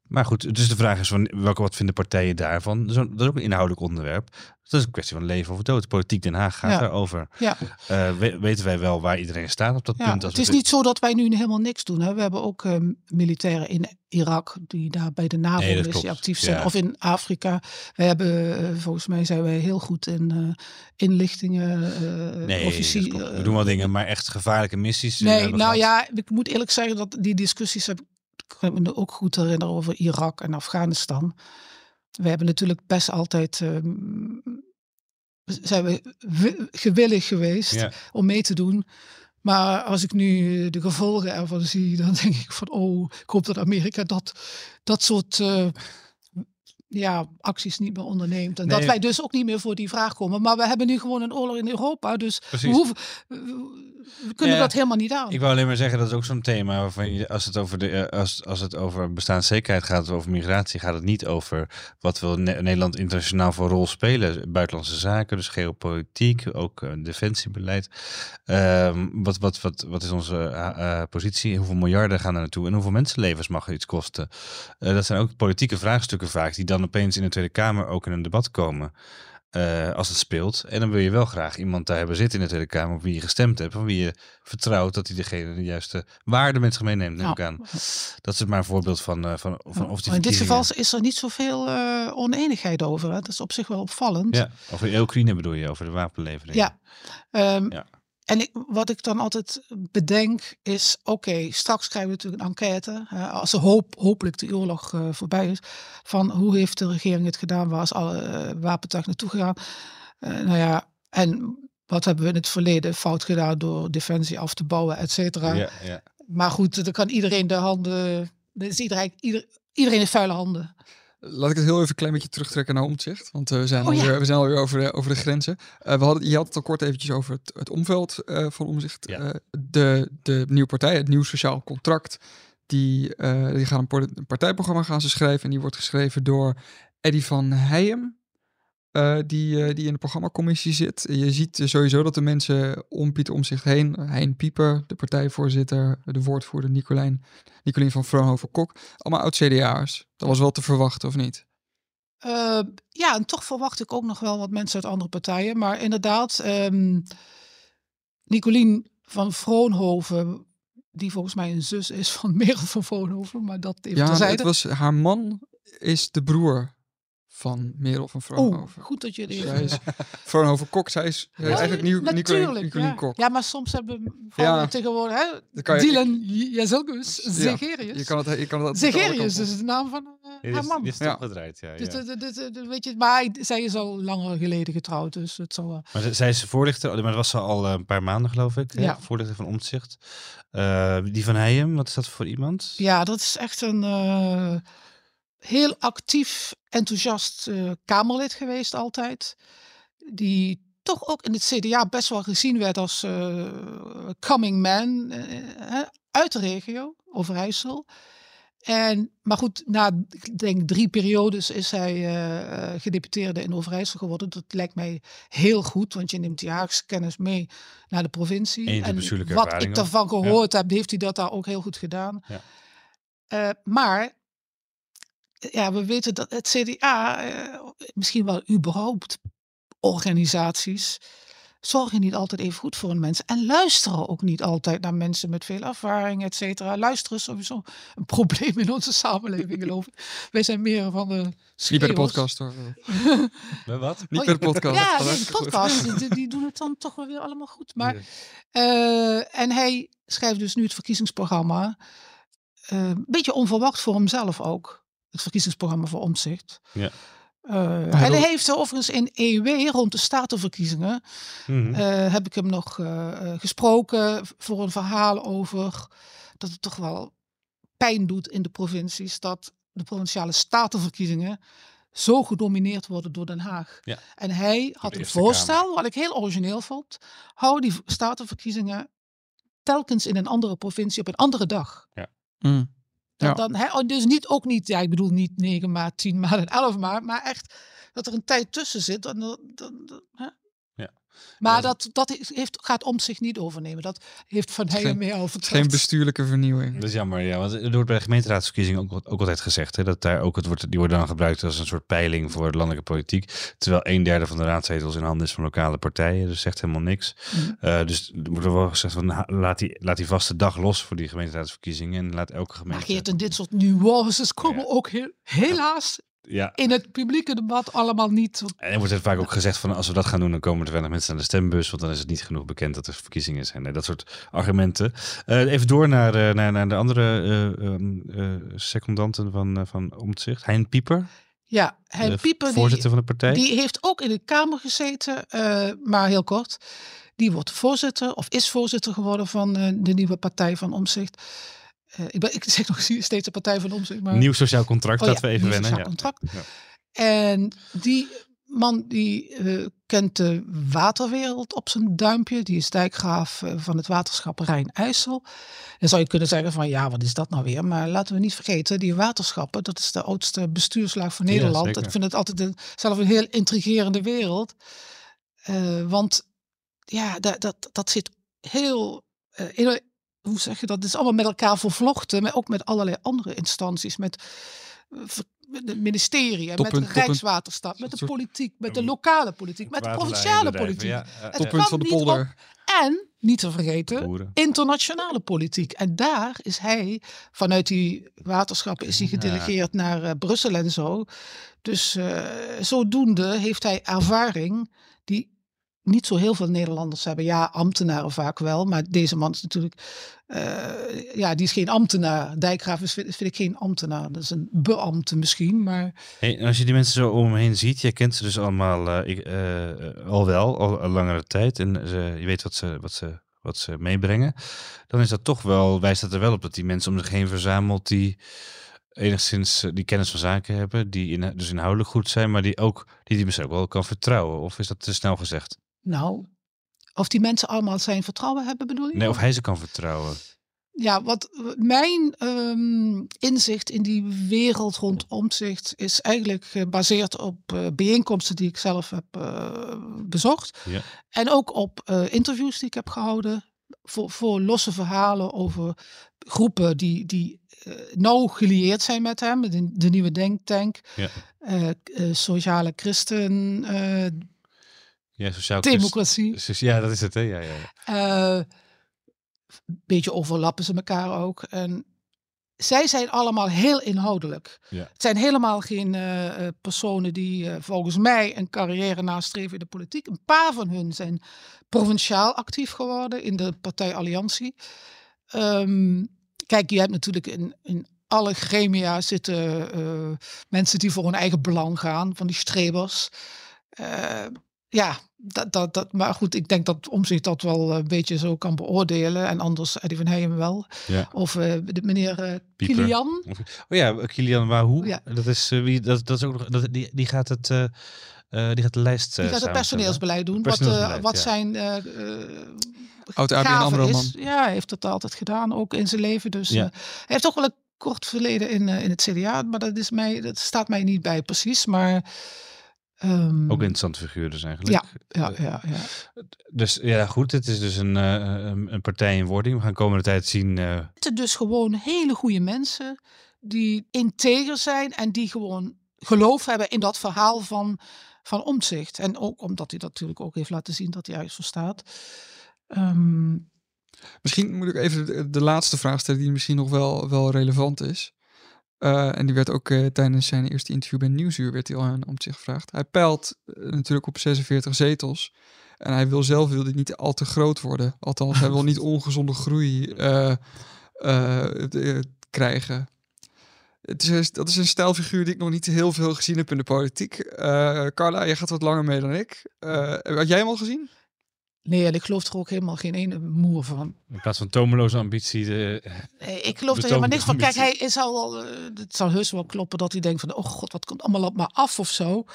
Maar goed, dus de vraag is van welke wat vinden partijen daarvan? Dat is ook een inhoudelijk onderwerp. Dat is een kwestie van leven of dood. Politiek Den Haag gaat daarover. Ja. Uh, weten wij wel waar iedereen staat op dat punt? Als het is niet zo dat wij nu helemaal niks doen. Hè. We hebben ook uh, militairen in Irak die daar bij de NAVO actief zijn. Of in Afrika. We hebben, uh, volgens mij zijn wij heel goed in uh, inlichtingen. nee, we doen wel dingen, maar echt gevaarlijke missies. Nee, nou ja, ik moet eerlijk zeggen dat die discussies heb ik me ook goed herinneren over Irak en Afghanistan. We hebben natuurlijk best altijd um, zijn we gewillig geweest om mee te doen. Maar als ik nu de gevolgen ervan zie, dan denk ik van, oh, ik hoop dat Amerika dat, dat soort uh, ja, acties niet meer onderneemt. En dat wij dus ook niet meer voor die vraag komen. Maar we hebben nu gewoon een oorlog in Europa. Dus we, hoeven, we kunnen dat helemaal niet aan. Ik wil alleen maar zeggen, dat is ook zo'n thema waarvan je, als het over de eh, als, als het over bestaanszekerheid gaat, over migratie, gaat het niet over wat wil Nederland internationaal voor rol spelen. Buitenlandse zaken, dus geopolitiek, ook uh, defensiebeleid. Um, wat, wat, wat, wat is onze uh, positie? Hoeveel miljarden gaan er naartoe? En hoeveel mensenlevens mag iets kosten? dat zijn ook politieke vraagstukken vaak, die dan opeens in de Tweede Kamer ook in een debat komen. Uh, als het speelt. En dan wil je wel graag iemand daar hebben zitten in de Tweede Kamer op wie je gestemd hebt, van wie je vertrouwt dat hij degene de juiste waarde met zich meeneemt. Neem ik aan. Dat is maar een voorbeeld van, uh, van, van of die In dit geval is er niet zoveel uh, oneenigheid over. Hè? Dat is op zich wel opvallend. Ja, over Oekraïne bedoel je, over de wapenlevering. Ja. Um, ja. En ik, wat ik dan altijd bedenk is, oké, straks krijgen we natuurlijk een enquête, als er hoop, hopelijk de oorlog uh, voorbij is, van hoe heeft de regering het gedaan, waar is alle uh, wapentuig naartoe gegaan. Uh, nou ja, en wat hebben we in het verleden fout gedaan door defensie af te bouwen, et cetera. Ja, ja. Maar goed, dan kan iedereen de handen, is iedereen, ieder, iedereen heeft vuile handen. Laat ik het heel even een klein beetje terugtrekken naar omzicht. Want uh, we, zijn oh, alweer, we zijn alweer over de, over de grenzen. Uh, we hadden, je had het al kort eventjes over het, het omveld uh, van omzicht. de, de nieuwe partij, het nieuw sociaal contract. Die, die gaan een, een, partijprogramma gaan ze schrijven. En die wordt geschreven door Eddie van Heijem. Uh, die, uh, die in de programmacommissie zit. Je ziet sowieso dat de mensen om Pieter om zich heen, Hein Pieper, de partijvoorzitter, de woordvoerder Nicolijn, Nicolien van Vroonhoven-Kok, allemaal oud-CDA'ers. Dat was wel te verwachten, of niet? Uh, ja, en toch verwacht ik ook nog wel wat mensen uit andere partijen. Maar inderdaad, um, Nicolien van Vroonhoven, die volgens mij een zus is van *laughs* Merel van Vroonhoven, maar dat even Ja, het was, haar man is de broer van Merel van Vroonhoven. Oh, goed dat je het is Vroonhoven *laughs* Kok, zij is ja, eigenlijk nieuw Nicolien ja. Kok. Ja, maar soms hebben vrouwen tegenwoordig, hè, Dylan Jezilgus, Zegerius. Je kan het, je kan het Zegerius is de naam van uh, haar man. Die is ja. ja. Dus, de, de, de, weet je, maar zij is al langer geleden getrouwd, dus het zal Maar zij is voorlichter, maar dat was ze al een paar maanden geloof ik, ja. voorlichter van Omtzigt. Uh, die van Heijem, wat is dat voor iemand? Ja, dat is echt een... Heel actief, enthousiast uh, Kamerlid geweest altijd. Die toch ook in het CDA best wel gezien werd als uh, coming man uh, uit de regio, Overijssel. En, maar goed, na ik denk drie periodes is hij uh, gedeputeerde in Overijssel geworden. Dat lijkt mij heel goed, want je neemt die kennis mee naar de provincie. En, en wat ik daarvan gehoord heb, heeft hij dat daar ook heel goed gedaan. Ja. Maar ja, we weten dat het CDA, eh, misschien wel überhaupt organisaties, zorgen niet altijd even goed voor een mens. En luisteren ook niet altijd naar mensen met veel ervaring, et cetera. Luisteren is sowieso een *laughs* probleem in onze samenleving, *laughs* geloof ik. Wij zijn meer van de schreeuwers. Niet bij de podcast, hoor. *laughs* bij wat? Niet oh, bij de podcast. Ja, de podcast, die, die, doen het dan toch wel weer allemaal goed. Maar, uh, en hij schrijft dus nu het verkiezingsprogramma. Uh, een beetje onverwacht voor hemzelf ook het verkiezingsprogramma voor omzicht. Ja. Uh, en hij heeft overigens in EW rond de statenverkiezingen mm uh, heb ik hem nog uh, gesproken voor een verhaal over dat het toch wel pijn doet in de provincies dat de provinciale statenverkiezingen zo gedomineerd worden door Den Haag. Ja. En hij had een voorstel, wat ik heel origineel vond. Hou die statenverkiezingen telkens in een andere provincie op een andere dag. Ja. Mm. Dan, ja. dan, oh, dus niet, ook niet, ja, ik bedoel niet 9 maart, 10 maart en 11 maart, maar echt dat er een tijd tussen zit. Dan, dan, hè? Ja. Maar dat, dat heeft, gaat om zich niet overnemen. Dat heeft Van Heijen mee al verteld. Geen bestuurlijke vernieuwing. Dat is jammer, ja. Want er wordt bij de gemeenteraadsverkiezingen ook, ook altijd gezegd... Hè, dat daar ook het wordt, die worden dan gebruikt als een soort peiling voor de landelijke politiek. Terwijl een derde van de raadzetels in handen is van lokale partijen. Dus zegt helemaal niks. Mm. Uh, dus er wordt wel gezegd van laat die, laat die vaste dag los voor die gemeenteraadsverkiezingen. En laat elke gemeente... Maar Geert, en dit soort nuances komen ook heel, helaas ja. in het publieke debat allemaal niet. En er wordt het vaak ook gezegd van als we dat gaan doen, dan komen er weinig mensen aan de stembus, want dan is het niet genoeg bekend dat er verkiezingen zijn. Nee, dat soort argumenten. Uh, even door naar, uh, naar, naar de andere uh, secondanten van, van Omtzigt. Hein Pieper. Ja, Hein Pieper, voorzitter die, van de partij. Die heeft ook in de Kamer gezeten, maar heel kort. Die wordt voorzitter of is voorzitter geworden van de nieuwe partij van Omzicht. Uh, ik, ben, ik zeg nog *laughs* steeds de Partij van Omzicht. Maar... Nieuw sociaal contract, oh, dat we even wennen. Sociaal contract. Ja. En die man die uh, kent de waterwereld op zijn duimpje. Die is dijkgraaf uh, van het waterschap Rijn-IJssel. Dan zou je kunnen zeggen van ja, wat is dat nou weer? Maar laten we niet vergeten, die waterschappen, dat is de oudste bestuurslaag van Nederland. ik vind het altijd een, zelf een heel intrigerende wereld. want ja, dat, dat, dat zit heel hoe zeg je dat? Het is allemaal met elkaar vervlochten, maar ook met allerlei andere instanties, met het eh, ministerie, met de Rijkswaterstaat, met de politiek, met de lokale politiek, met de provinciale politiek. Ja, het punt van de polder. En, niet te vergeten, internationale politiek. En daar is hij, vanuit die waterschappen is hij gedelegeerd naar uh, Brussel en zo. Dus uh, zodoende heeft hij ervaring niet zo heel veel Nederlanders hebben. Ja, ambtenaren vaak wel, maar deze man is natuurlijk, uh, ja, die is geen ambtenaar. Dijkgraaf is, vind, ik geen ambtenaar. Dat is een beambte misschien, maar... Als je die mensen zo om heen ziet, je kent ze dus allemaal ik, uh, al wel, al langere tijd. En ze, je weet wat ze, wat, ze, wat ze meebrengen. Dan is dat toch wel, wijst dat er wel op dat die mensen om zich heen verzamelt die enigszins die kennis van zaken hebben, die in, dus inhoudelijk goed zijn, maar die ook die die misschien ook wel kan vertrouwen. Of is dat te snel gezegd? Nou, of die mensen allemaal zijn vertrouwen hebben, bedoel je? Nee, of hij ze kan vertrouwen. Ja, wat mijn um, inzicht in die wereld rond omzicht is eigenlijk gebaseerd op uh, bijeenkomsten die ik zelf heb uh, bezocht. Ja. En ook op uh, interviews die ik heb gehouden voor, voor losse verhalen over groepen die, die nauw gelieerd zijn met hem. De, de nieuwe denktank, ja. sociale christen ja, sociaal democratie. Ja, dat is het. Hè? Ja, ja, ja. Uh, beetje overlappen ze elkaar ook. En zij zijn allemaal heel inhoudelijk. Ja. Het zijn helemaal geen uh, personen die uh, volgens mij een carrière nastreven in de politiek. Een paar van hun zijn provinciaal actief geworden in de partij Alliantie. Um, kijk, je hebt natuurlijk in, in alle gremia zitten mensen die voor hun eigen belang gaan, van die strebers ja, dat, dat, dat, maar goed, ik denk dat om zich dat wel een beetje zo kan beoordelen. En anders Eddie van Heijem wel. Ja. Of uh, de meneer uh, Kilian. Oh ja, Kilian Wahoo. Ja. Dat is uh, wie dat, dat is ook nog dat, die, die gaat het uh, die gaat de lijst Die gaat het personeelsbeleid doen. Personeelsbeleid, wat, wat ja. zijn oud ABN is. Ja, hij heeft dat altijd gedaan, ook in zijn leven. Dus ja. hij heeft ook wel een kort verleden in, in het CDA, maar dat is mij dat staat mij niet bij precies, maar Um, ook interessante figuur dus eigenlijk. Ja, ja, ja, ja. Dus ja, goed. Het is dus een, uh, een partij in wording. We gaan komende tijd zien. Uh... Het is dus gewoon hele goede mensen die integer zijn en die gewoon geloof hebben in dat verhaal van, van omzicht. En ook omdat hij dat natuurlijk ook heeft laten zien dat hij ergens verstaat. Um, misschien moet ik even de, de, laatste vraag stellen die misschien nog wel, wel relevant is. Uh, en die werd ook uh, tijdens zijn eerste interview bij Nieuwsuur werd hij al aan om zich gevraagd. Hij peilt uh, natuurlijk op 46 zetels. En hij wil zelf wil dit niet al te groot worden. Althans, hij wil niet *laughs* ongezonde groei krijgen. Het is, dat is een stijlfiguur die ik nog niet heel veel gezien heb in de politiek. Carla, jij gaat wat langer mee dan ik. had jij hem al gezien? Nee, en ik geloof er ook helemaal geen ene moer van. In plaats van tomeloze ambitie. De, nee, ik geloof er helemaal niks van. Kijk, hij is al, uh, het zal heus wel kloppen dat hij denkt van, oh god, wat komt allemaal op me af of zo.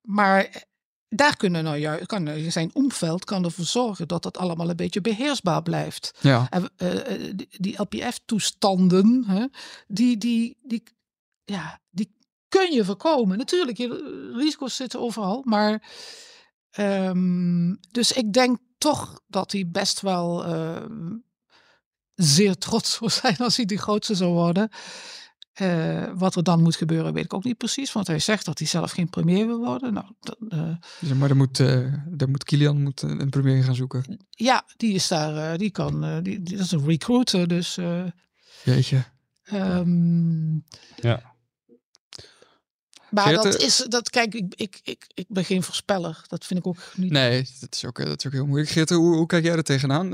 Maar daar kunnen nou juist, kan zijn omveld kan ervoor zorgen dat dat allemaal een beetje beheersbaar blijft. Ja. En, uh, die, LPF-toestanden, die, die, die, ja, die kun je voorkomen. Natuurlijk, je, risico's zitten overal, maar Ehm, dus ik denk toch dat hij best wel ehm, zeer trots *laughs* zou zijn als hij de grootste zou worden. Uh, wat er dan moet gebeuren, weet ik ook niet precies. Want hij zegt dat hij zelf geen premier wil worden. Nou, uh, maar dan moet, uh, dan moet Kilian moet een premier gaan zoeken. Ja, die is daar. die kan. die, die, dat is een recruiter. Dus. Jeetje. Um, ja. Maar dat is, dat, kijk, ik, ik, ik, ik ben geen voorspeller. Dat vind ik ook niet. Nee, dat is ook, dat is ook heel moeilijk. Geert, hoe, hoe kijk jij er tegenaan?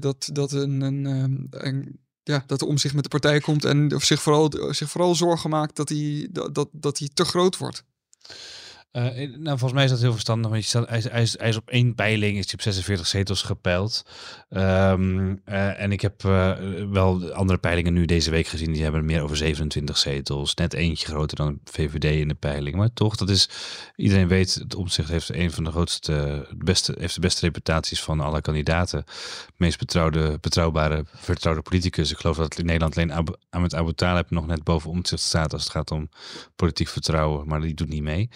dat, dat een, een, een ja, dat de omzicht met de partij komt en of zich vooral, zich vooral zorgen maakt dat hij, dat, dat, dat hij te groot wordt. Uh, nou, volgens mij is dat heel verstandig. Want je staat, hij, is, hij, is, op één peiling, is hij op 46 zetels gepeild. Um, uh, en ik heb uh, wel andere peilingen nu deze week gezien. Die hebben meer over 27 zetels. Net eentje groter dan VVD in de peiling. Maar toch, dat is. Iedereen weet, het omzicht heeft een van de grootste, beste, heeft de beste reputaties van alle kandidaten. Meest betrouwde, betrouwbare, vertrouwde politicus. Ik geloof dat in Nederland alleen Abu, Ahmed Abu Talib nog net boven omzicht staat als het gaat om politiek vertrouwen. Maar die doet niet mee.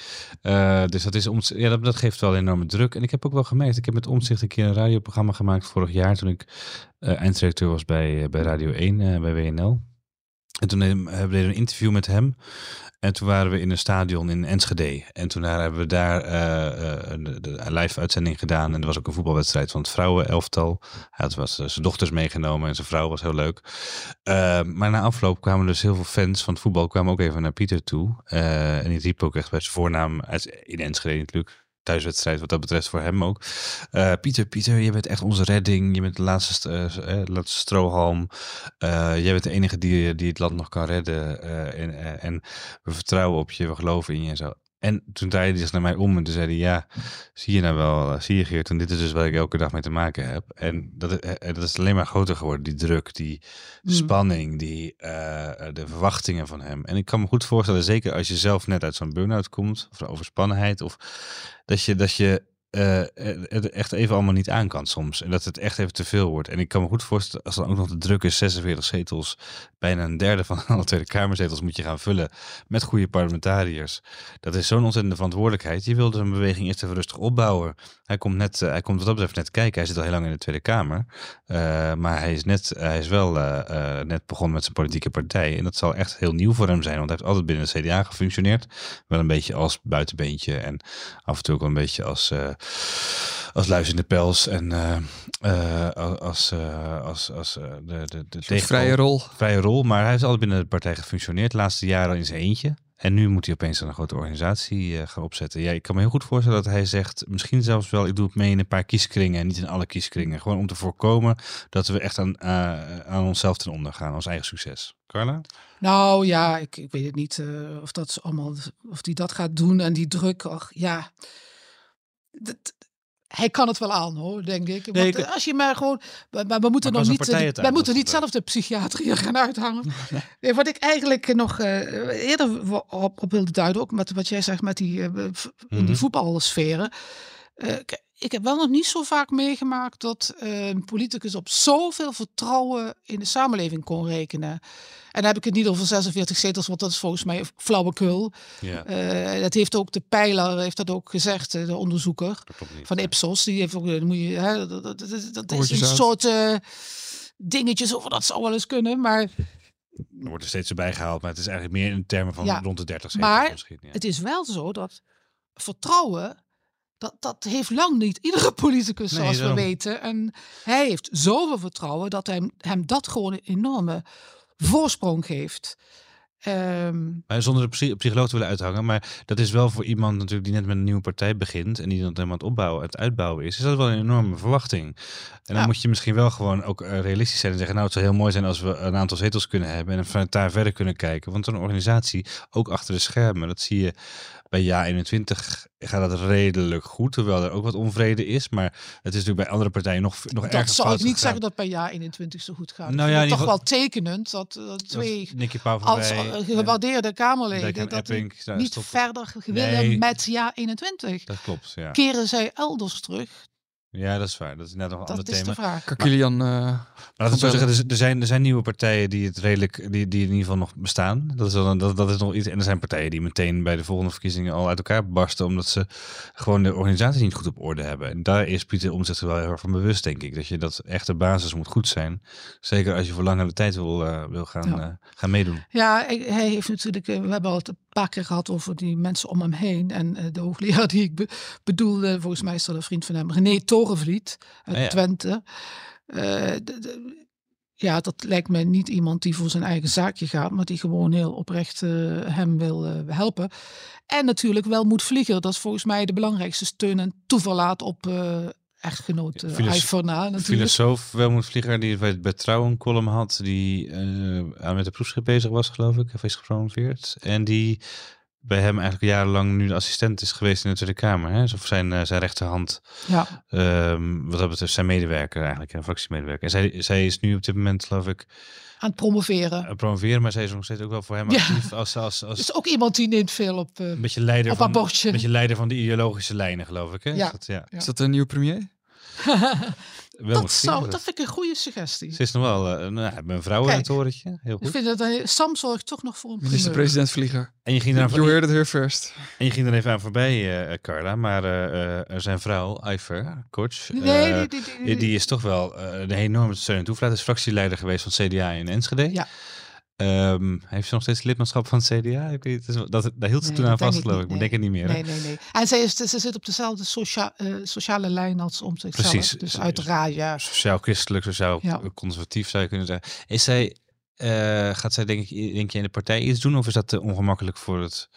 Uh, dus dat, is om, ja, dat, geeft wel enorme druk. En ik heb ook wel gemerkt, ik heb met Omzicht een keer een radioprogramma gemaakt vorig jaar toen ik uh, einddirecteur was bij, uh, bij Radio 1, bij WNL. En toen hebben we een interview met hem. En toen waren we in een stadion in Enschede. En toen hebben we daar uh, uh, de live uitzending gedaan. En er was ook een voetbalwedstrijd van het vrouwenelftal. Hij had was, zijn dochters meegenomen en zijn vrouw was heel leuk. Maar na afloop kwamen dus heel veel fans van het voetbal kwamen ook even naar Pieter toe. en die riep ook echt bij zijn voornaam in Enschede natuurlijk thuiswedstrijd wat dat betreft voor hem ook. Uh, Pieter, Pieter, je bent echt onze redding. Je bent de laatste, uh, laatste strohalm. Jij bent de enige die, die het land nog kan redden. en, en we vertrouwen op je, we geloven in je en zo. En toen draaide hij zich naar mij om en toen zei hij, ja, zie je nou wel, zie je Geert, en dit is dus waar ik elke dag mee te maken heb. En dat, dat is alleen maar groter geworden, die druk, die mm. spanning, die, de verwachtingen van hem. En ik kan me goed voorstellen, zeker als je zelf net uit zo'n burn-out komt, of overspannenheid, of dat je, dat je uh, het echt even allemaal niet aan kan soms. En dat het echt even te veel wordt. En ik kan me goed voorstellen, als dan ook nog de druk is, 46 zetels, bijna een derde van *laughs* alle Tweede Kamerzetels moet je gaan vullen met goede parlementariërs. Dat is zo'n ontzettende verantwoordelijkheid. Je wilde een beweging eerst even rustig opbouwen. Hij komt, net, uh, hij komt wat dat betreft net kijken. Hij zit al heel lang in de Tweede Kamer. Uh, maar hij is, net, hij is wel net begonnen met zijn politieke partij. En dat zal echt heel nieuw voor hem zijn. Want hij heeft altijd binnen de CDA gefunctioneerd. Wel een beetje als buitenbeentje en af en toe ook een beetje als als luis in de pels en uh, als, uh, als, als de, de, de vrije rol. Vrije rol, maar hij heeft altijd binnen de partij gefunctioneerd, de laatste jaren in zijn eentje. En nu moet hij opeens een grote organisatie gaan opzetten. Ja, ik kan me heel goed voorstellen dat hij zegt, misschien zelfs wel, ik doe het mee in een paar kieskringen en niet in alle kieskringen. Gewoon om te voorkomen dat we echt aan, aan onszelf ten onder gaan, ons eigen succes. Carla? Nou ja, ik, ik weet het niet of dat allemaal, of die dat gaat doen en die druk. Ach, ja, hij kan het wel aan hoor, denk ik. Want eh, als je maar gewoon. Maar, we moeten nog niet. wij moeten niet zelf de psychiatrie gaan uithangen. *laughs* Nee. Wat ik eigenlijk nog uh, eerder op, op, wilde duiden, ook met wat jij zegt met die, uh, in die voetbalsferen. Uh, ik heb wel nog niet zo vaak meegemaakt dat een politicus op zoveel vertrouwen in de samenleving kon rekenen. En dan heb ik het niet over 46 zetels, want dat is volgens mij flauwekul. Ja. Uh, dat heeft ook de pijler, heeft dat ook gezegd, de onderzoeker van Ipsos. Die heeft ook, moet je, hè, dat, dat, dat, is een soort uh, dingetjes over dat zou wel eens kunnen, maar... Er wordt er steeds erbij gehaald, maar het is eigenlijk meer in termen van rond de 30 zetels maar misschien. Ja. het is wel zo dat vertrouwen dat, dat heeft lang niet iedere politicus, zoals we weten. En hij heeft zoveel vertrouwen dat hem, hem dat gewoon een enorme voorsprong geeft. Um, zonder de psycholoog te willen uithangen, maar dat is wel voor iemand natuurlijk die net met een nieuwe partij begint en die dan helemaal het opbouwen, het uitbouwen is, is dat wel een enorme verwachting. En dan moet je misschien wel gewoon ook uh, realistisch zijn en zeggen, nou het zou heel mooi zijn als we een aantal zetels kunnen hebben en vanuit daar verder kunnen kijken. Want een organisatie, ook achter de schermen, dat zie je bij Ja 21 gaat het redelijk goed, terwijl er ook wat onvrede is. Maar het is natuurlijk bij andere partijen nog, nog erger. Dat zou ik niet zeggen dat bij Ja 21 zo goed gaat. Nou ja, toch wel tekenend dat, dat twee Nicky als uh, gewaardeerde Kamerleden dat niet verder willen met Ja 21. Dat klopt, ja. Keren zij elders terug Ja, dat is waar. Dat is net nog een ander thema. Dat is de vraag. Kan Kilian... Uh, Laat het zo zeggen, er zijn, er zijn nieuwe partijen die het redelijk, die, die in ieder geval nog bestaan. Dat is, dan, dat, dat is nog iets. En er zijn partijen die meteen bij de volgende verkiezingen al uit elkaar barsten, omdat ze gewoon de organisatie niet goed op orde hebben. En daar is Pieter Omtzigt wel heel erg van bewust, denk ik. Dat je dat echte basis moet goed zijn. Zeker als je voor langere tijd wil, uh, wil gaan, uh, gaan meedoen. Ja, hij heeft natuurlijk, we hebben al het paar keer gehad over die mensen om hem heen. En de hoogleraar die ik be bedoelde, volgens mij is dat een vriend van hem, René Torenvliet uit ah, Twente. de, ja, dat lijkt me niet iemand die voor zijn eigen zaakje gaat, maar die gewoon heel oprecht uh, hem wil uh, helpen. En natuurlijk wel moet vliegen. Dat is volgens mij de belangrijkste steun en toeverlaat op uh, echtgenoot uh, Filosof, Filosoof Welmoed Vlieger, die bij, bij Trouw een column had, die met de proefschrift bezig was, geloof ik. Hij is gepromoveerd. En die bij hem eigenlijk jarenlang nu de assistent is geweest in de Tweede Kamer. Hè? Of zijn, uh, zijn rechterhand. Ja. Um, wat dat betreft zijn medewerker eigenlijk, een fractiemedewerker. En zij, zij is nu op dit moment, geloof ik... Aan het promoveren. Het promoveren, maar zij is nog steeds ook wel voor hem actief. Als, als, als, *laughs* is ook iemand die neemt veel op, uh, een beetje leider op van, Een beetje leider van de ideologische lijnen, geloof ik. Hè? Ja. Is dat, ja. Is dat een nieuwe premier? *laughs* dat, zou, dat vind ik een goede suggestie. Ze is nog wel uh, nou, mijn vrouw in het. Heel goed. Ik vind dat uh, Sam zorgt toch nog voor een Minister-president vlieger. En je ging daar You heard it here first. En je ging er even aan voorbij, uh, Carla. Maar zijn vrouw, Iver, coach, nee, nee, nee, die is toch wel de enorme steun en toeflaat. is fractieleider geweest van CDA in Enschede. Ja. Um, heeft ze nog steeds lidmaatschap van het CDA? Ik weet, dat, dat, daar hield ze toen aan vast, geloof ik. Maar denk het niet meer. Nee, nee, nee. En ze, is, ze zit op dezelfde socia uh, sociale lijn als om zichzelf. Precies. Dus uiteraard, ja. Sociaal-christelijk, sociaal-conservatief zou je kunnen zeggen. Is zij, uh, gaat zij denk, ik, denk je in de partij iets doen? Of is dat te ongemakkelijk voor het...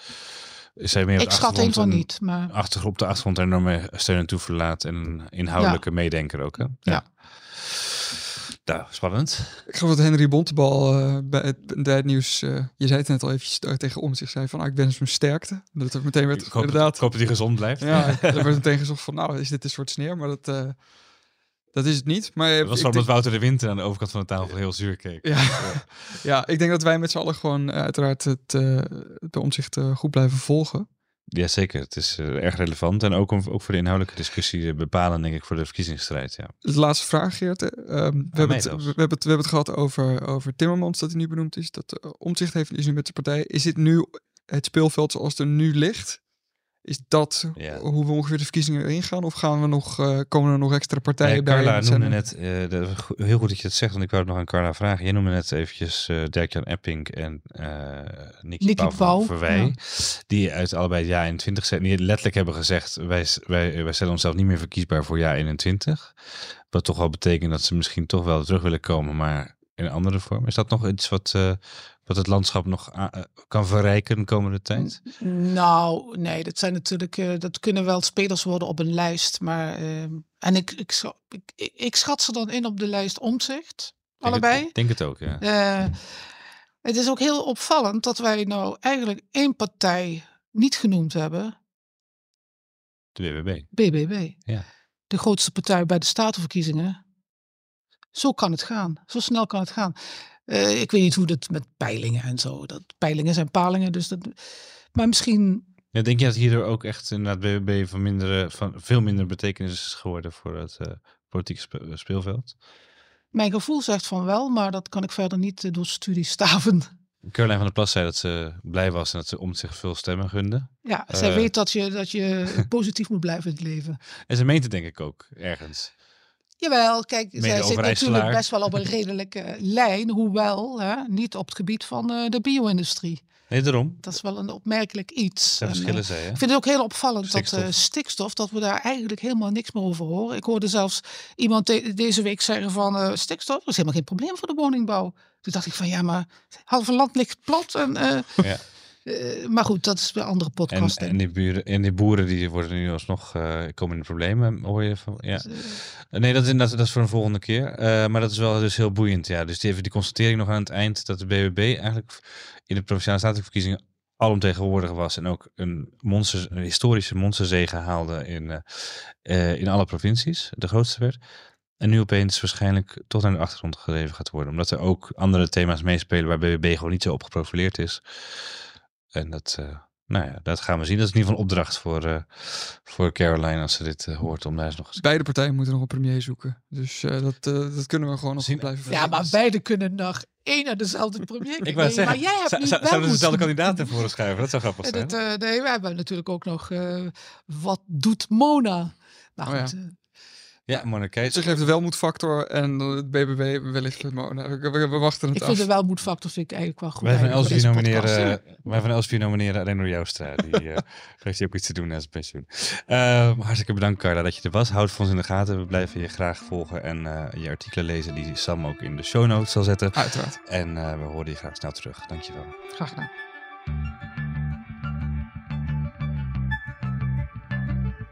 Is zij meer ik schat een van niet, maar... Achter, op de achtergrond enorme steun en toeverlaat en inhoudelijke ja. meedenker ook, hè? ja. ja. Nou, spannend. Ik geloof dat Henry Bontebal uh, bij het, bij het nieuws, uh, je zei het net al eventjes tegen om zich zei van, ah, ik ben mijn sterkte. Dat er meteen werd, ik hoop, inderdaad. Ik hoop dat hij gezond blijft. Ja, *laughs* er werd meteen gezocht van, nou, is dit een soort sneer? Maar dat, uh, dat is het niet. Maar dat was omdat Wouter de Winter aan de overkant van de tafel heel zuur keek. Ja, *laughs* ja ik denk dat wij met z'n allen gewoon uiteraard het, het omzicht goed blijven volgen. Ja, zeker. Het is uh, erg relevant. En ook, om, ook voor de inhoudelijke discussie bepalen, denk ik, voor de verkiezingsstrijd. Ja. De laatste vraag, Geert. Um, we, hebben het, we, hebben het, we hebben het gehad over, over Timmermans, dat hij nu benoemd is. Dat uh, omzicht heeft, is nu met de partij. Is dit nu het speelveld zoals het er nu ligt? Is dat hoe we ongeveer de verkiezingen ingaan? Of gaan we nog, uh, komen er nog extra partijen nee, bij? Carla noemde net, uh, de, heel goed dat je het zegt, want ik wou het nog aan Carla vragen. Jij noemde net eventjes uh, Dirk-Jan Epping en uh, Nicky, Nicky Pauw Verwij. Ja. Die uit allebei het jaar 21 zijn, die letterlijk hebben gezegd, wij, wij, wij stellen onszelf niet meer verkiesbaar voor jaar 21. Wat toch wel betekent dat ze misschien toch wel terug willen komen, maar in een andere vorm. Is dat nog iets wat, wat het landschap nog uh, kan verrijken de komende tijd? Nou, nee, dat zijn natuurlijk, uh, dat kunnen wel spelers worden op een lijst. Maar, ehm, en ik, ik, ik, ik, schat ze dan in op de lijst omzicht. Allebei. Ik denk het ook, ja. het is ook heel opvallend dat wij nou eigenlijk één partij niet genoemd hebben. De BBB. BBB. Ja. De grootste partij bij de statenverkiezingen. Zo kan het gaan. Zo snel kan het gaan. Uh, ik weet niet hoe dat met peilingen en zo. Dat, peilingen zijn palingen. Dus dat, maar misschien. Ja, denk je dat hierdoor ook echt inderdaad BBB van, mindere, van veel minder betekenis is geworden voor het uh, politieke spe speelveld? Mijn gevoel zegt van wel, maar dat kan ik verder niet uh, door studie staven. Caroline van der Plas zei dat ze blij was en dat ze om zich veel stemmen gunde. Ja, zij weet dat je, dat je *laughs* positief moet blijven in het leven. En ze meent het denk ik ook ergens. Jawel, kijk, zij zit natuurlijk best wel op een redelijke *laughs* lijn, hoewel hè, niet op het gebied van uh, de bio-industrie. Nee, daarom. Dat is wel een opmerkelijk iets. En, verschillen uh, Ik vind het ook heel opvallend stikstof. dat uh, stikstof, dat we daar eigenlijk helemaal niks meer over horen. Ik hoorde zelfs iemand de deze week zeggen van uh, stikstof is helemaal geen probleem voor de woningbouw. Toen dacht ik van ja, maar halve land ligt plat en ja. Uh, maar goed, dat is een andere podcast. En, en, die, buren, en die boeren die worden nu alsnog uh, komen in problemen, hoor je van? Ja. Dus, uh, nee, dat is, dat, dat is voor een volgende keer. maar dat is wel dus heel boeiend. Ja. Dus die, even die constatering nog aan het eind dat de BBB eigenlijk in de provinciale statenverkiezingen alomtegenwoordig was en ook een, monster, een historische monsterzege haalde in, in alle provincies, de grootste werd. En nu opeens waarschijnlijk toch naar de achtergrond gedreven gaat worden. Omdat er ook andere thema's meespelen waar BBB gewoon niet zo op geprofileerd is. En dat, uh, Nou ja, dat gaan we zien. Dat is in ieder geval een opdracht voor, uh, voor Caroline als ze dit uh, hoort. Om daar eens nog eens... Beide partijen moeten nog een premier zoeken. Dus uh, dat, dat kunnen we gewoon nog zien blijven Ja, maar beide kunnen nog één en dezelfde premier. Ik wou zeggen, maar jij hebt niet zouden ze dezelfde kandidaat ervoor schuiven? Dat zou grappig zijn. Dat, nee, we hebben natuurlijk ook nog wat doet Mona? Nou oh, goed, ja. Ja, Monarchie. Ze geeft de welmoedfactor en het BBB wellicht Mona. We, we, wachten het ik af. Ik vind de welmoedfactor vind ik eigenlijk wel goed. Wij van Elsevier nomineren, wij van Elsevier nomineren Reno Joustra. Die uh, *laughs* heeft ook iets te doen als pensioen. Uh, hartstikke bedankt Carla dat je er was. Houd voor ons in de gaten. We blijven je graag volgen en uh, je artikelen lezen die Sam ook in de show notes zal zetten. Uiteraard. En uh, we horen je graag snel terug. Dankjewel. Graag gedaan.